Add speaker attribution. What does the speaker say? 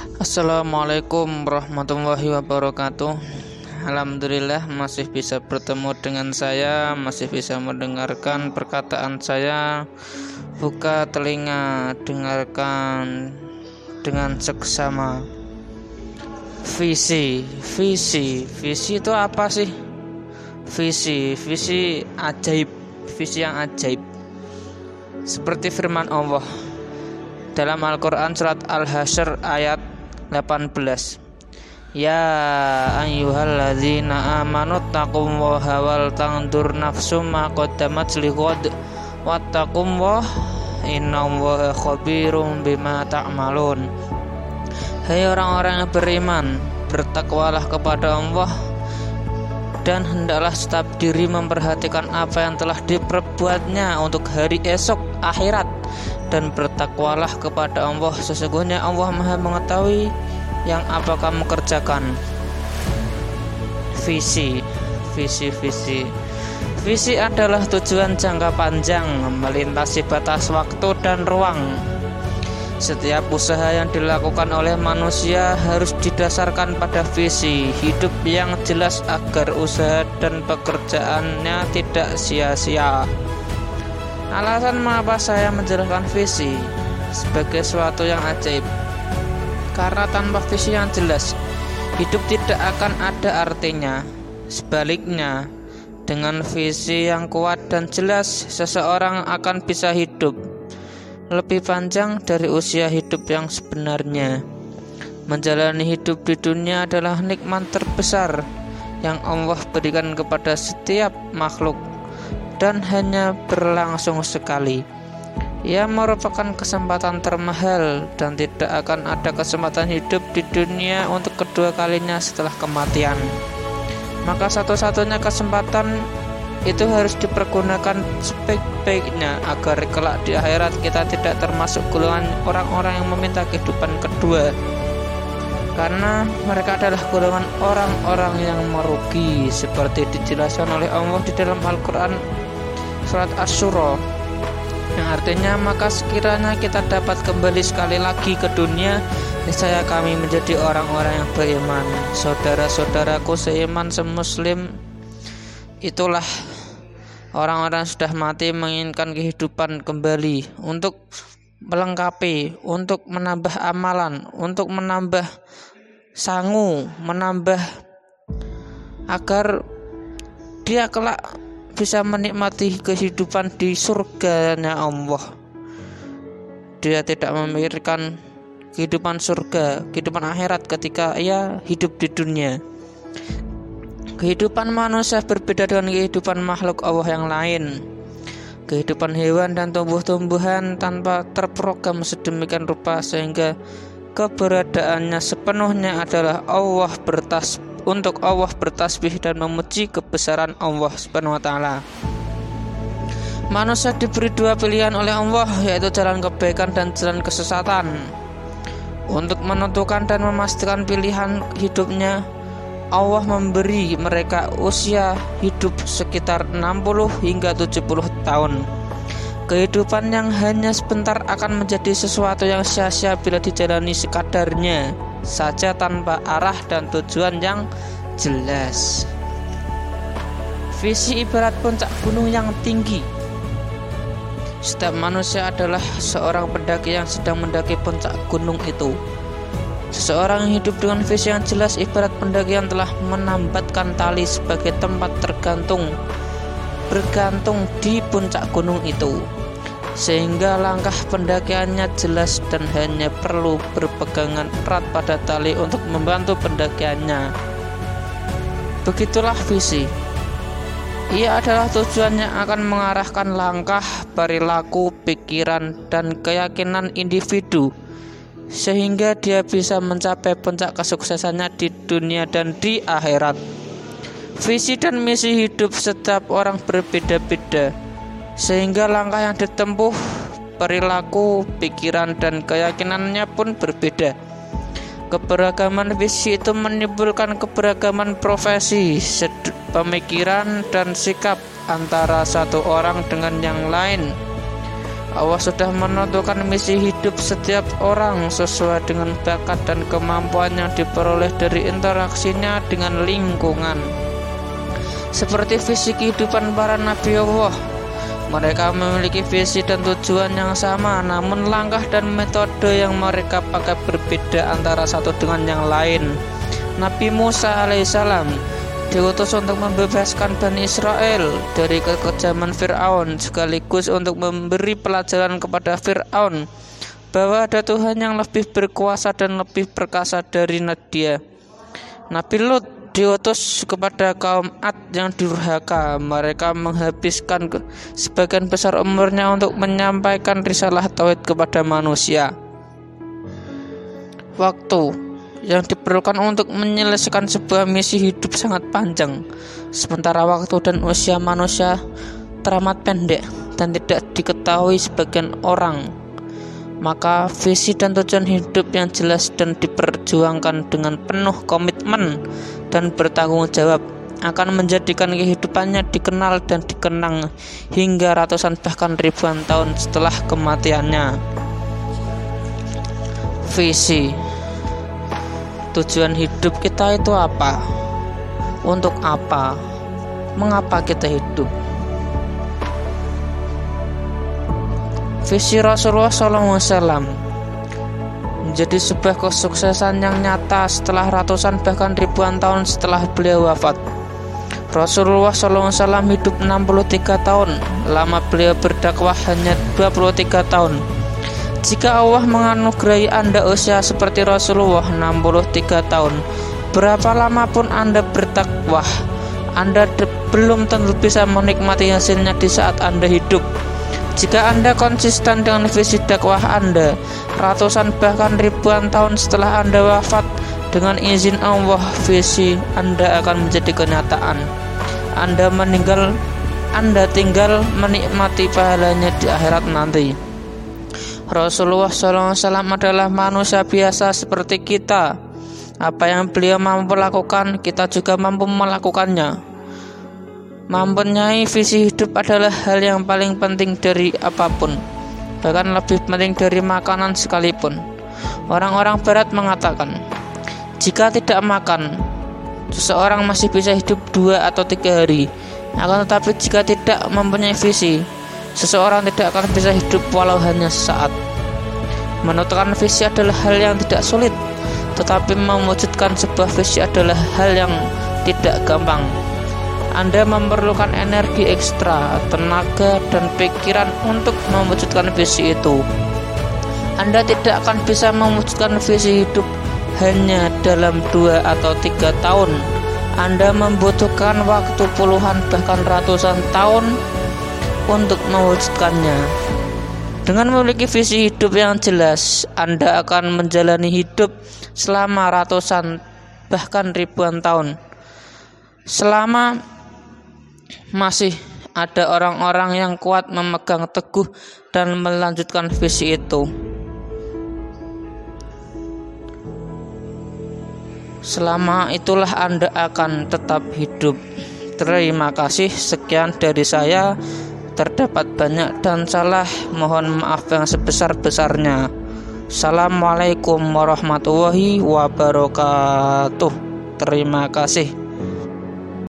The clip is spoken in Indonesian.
Speaker 1: Assalamualaikum warahmatullahi wabarakatuh. Alhamdulillah masih bisa bertemu dengan saya Masih bisa mendengarkan perkataan saya. Buka telinga Dengarkan Dengan seksama. Visi Visi Visi itu apa sih? Visi Visi ajaib Visi yang ajaib. Seperti firman Allah dalam Al-Quran surat Al-Hasyr ayat 18 Ya ayyuhalladzina amanu taqullaha wal tangdur nafsum ma qaddamat lighad wattaqullah innallaha khabirum bima ta'malun. Hai orang-orang yang beriman bertakwalah kepada Allah dan hendaklah setiap diri memperhatikan apa yang telah diperbuatnya untuk hari esok akhirat. Dan bertakwalah kepada Allah. Sesungguhnya Allah Maha mengetahui yang apa kamu kerjakan. Visi. Visi visi. Visi adalah tujuan jangka panjang melintasi batas waktu dan ruang setiap usaha yang dilakukan oleh manusia harus didasarkan pada visi hidup yang jelas agar usaha dan pekerjaannya tidak sia-sia. Alasan mengapa saya menjelaskan visi sebagai suatu yang ajaib? Karena tanpa visi yang jelas, hidup tidak akan ada artinya. Sebaliknya, dengan visi yang kuat dan jelas, seseorang akan bisa hidup lebih panjang dari usia hidup yang sebenarnya. Menjalani hidup di dunia adalah nikmat terbesar yang Allah berikan kepada setiap makhluk dan hanya berlangsung sekali. Ia merupakan kesempatan termahal dan tidak akan ada kesempatan hidup di dunia untuk kedua kalinya setelah kematian. Maka satu-satunya kesempatan itu harus dipergunakan sebaik-baiknya agar kelak di akhirat kita tidak termasuk golongan orang-orang yang meminta kehidupan kedua. Karena mereka adalah golongan orang-orang yang merugi seperti dijelaskan oleh Allah di dalam Al-Quran surat Ash-Shura. Yang artinya maka sekiranya kita dapat kembali sekali lagi ke dunia niscaya kami menjadi orang-orang yang beriman. Saudara-saudaraku seiman semuslim itulah orang-orang sudah mati menginginkan kehidupan kembali untuk melengkapi, untuk menambah amalan, untuk menambah sangu, menambah agar dia kelak bisa menikmati kehidupan di surganya Allah. Dia tidak memikirkan kehidupan surga, kehidupan akhirat ketika ia hidup di dunia. Kehidupan manusia berbeda dengan kehidupan makhluk Allah yang lain. Kehidupan hewan dan tumbuh-tumbuhan tanpa terprogram sedemikian rupa sehingga keberadaannya sepenuhnya adalah Allah bertas untuk Allah bertasbih dan memuji kebesaran Allah Subhanahu wa taala. Manusia diberi dua pilihan oleh Allah yaitu jalan kebaikan dan jalan kesesatan. Untuk menentukan dan memastikan pilihan hidupnya, Allah memberi mereka usia hidup sekitar 60 hingga 70 tahun. Kehidupan yang hanya sebentar akan menjadi sesuatu yang sia-sia bila dijalani sekadarnya saja tanpa arah dan tujuan yang jelas. Visi ibarat puncak gunung yang tinggi. Setiap manusia adalah seorang pendaki yang sedang mendaki puncak gunung itu. Seseorang yang hidup dengan visi yang jelas ibarat pendaki yang telah menambatkan tali sebagai tempat tergantung bergantung di puncak gunung itu sehingga langkah pendakiannya jelas dan hanya perlu berpegangan erat pada tali untuk membantu pendakiannya. Begitulah visi. Ia adalah tujuan yang akan mengarahkan langkah, perilaku, pikiran, dan keyakinan individu sehingga dia bisa mencapai puncak kesuksesannya di dunia dan di akhirat. Visi dan misi hidup setiap orang berbeda-beda, sehingga langkah yang ditempuh, perilaku, pikiran, dan keyakinannya pun berbeda. Keberagaman visi itu menimbulkan keberagaman profesi, pemikiran, dan sikap antara satu orang dengan yang lain. Allah sudah menentukan misi hidup setiap orang sesuai dengan bakat dan kemampuan yang diperoleh dari interaksinya dengan lingkungan. Seperti visi kehidupan para nabi Allah, mereka memiliki visi dan tujuan yang sama, namun langkah dan metode yang mereka pakai berbeda antara satu dengan yang lain. Nabi Musa alaihissalam diutus untuk membebaskan Bani Israel dari kekejaman Fir'aun sekaligus untuk memberi pelajaran kepada Fir'aun bahwa ada Tuhan yang lebih berkuasa dan lebih perkasa dari Nadia. Nabi Lut diutus kepada kaum Ad yang durhaka. Mereka menghabiskan sebagian besar umurnya untuk menyampaikan risalah tauhid kepada manusia. Waktu yang diperlukan untuk menyelesaikan sebuah misi hidup sangat panjang, sementara waktu dan usia manusia teramat pendek dan tidak diketahui sebagian orang. Maka visi dan tujuan hidup yang jelas dan diperjuangkan dengan penuh komitmen dan bertanggung jawab akan menjadikan kehidupannya dikenal dan dikenang hingga ratusan bahkan ribuan tahun setelah kematiannya. Visi Tujuan hidup kita itu apa? Untuk apa? Mengapa kita hidup? Visi Rasulullah SAW menjadi sebuah kesuksesan yang nyata setelah ratusan bahkan ribuan tahun setelah beliau wafat. Rasulullah SAW hidup 63 tahun, lama beliau berdakwah hanya 23 tahun. Jika Allah menganugerahi Anda usia seperti Rasulullah 63 tahun, berapa lama pun Anda bertakwah, Anda belum tentu bisa menikmati hasilnya di saat Anda hidup. Jika Anda konsisten dengan visi dakwah Anda, ratusan bahkan ribuan tahun setelah Anda wafat, dengan izin Allah, visi Anda akan menjadi kenyataan. Anda meninggal, Anda tinggal menikmati pahalanya di akhirat nanti. Rasulullah SAW adalah manusia biasa seperti kita. Apa yang beliau mampu lakukan, kita juga mampu melakukannya. Mempunyai visi hidup adalah hal yang paling penting dari apa pun, bahkan lebih penting dari makanan sekalipun. Orang-orang Barat mengatakan, jika tidak makan, seseorang masih bisa hidup dua atau tiga hari. Akan tetapi jika tidak mempunyai visi, Seseorang tidak akan bisa hidup walau hanya sesaat. Menentukan visi adalah hal yang tidak sulit, tetapi mewujudkan sebuah visi adalah hal yang tidak gampang. Anda memerlukan energi ekstra, tenaga, dan pikiran untuk mewujudkan visi itu. Anda tidak akan bisa mewujudkan visi hidup hanya dalam dua atau tiga tahun. Anda membutuhkan waktu puluhan bahkan ratusan tahun untuk mewujudkannya. Dengan memiliki visi hidup yang jelas, Anda akan menjalani hidup selama ratusan bahkan ribuan tahun. Selama masih ada orang-orang yang kuat memegang teguh dan melanjutkan visi itu. Selama itulah Anda akan tetap hidup. Terima kasih, sekian dari saya terdapat banyak dan salah. Mohon maaf yang sebesar-besarnya. Assalamualaikum warahmatullahi wabarakatuh. Terima kasih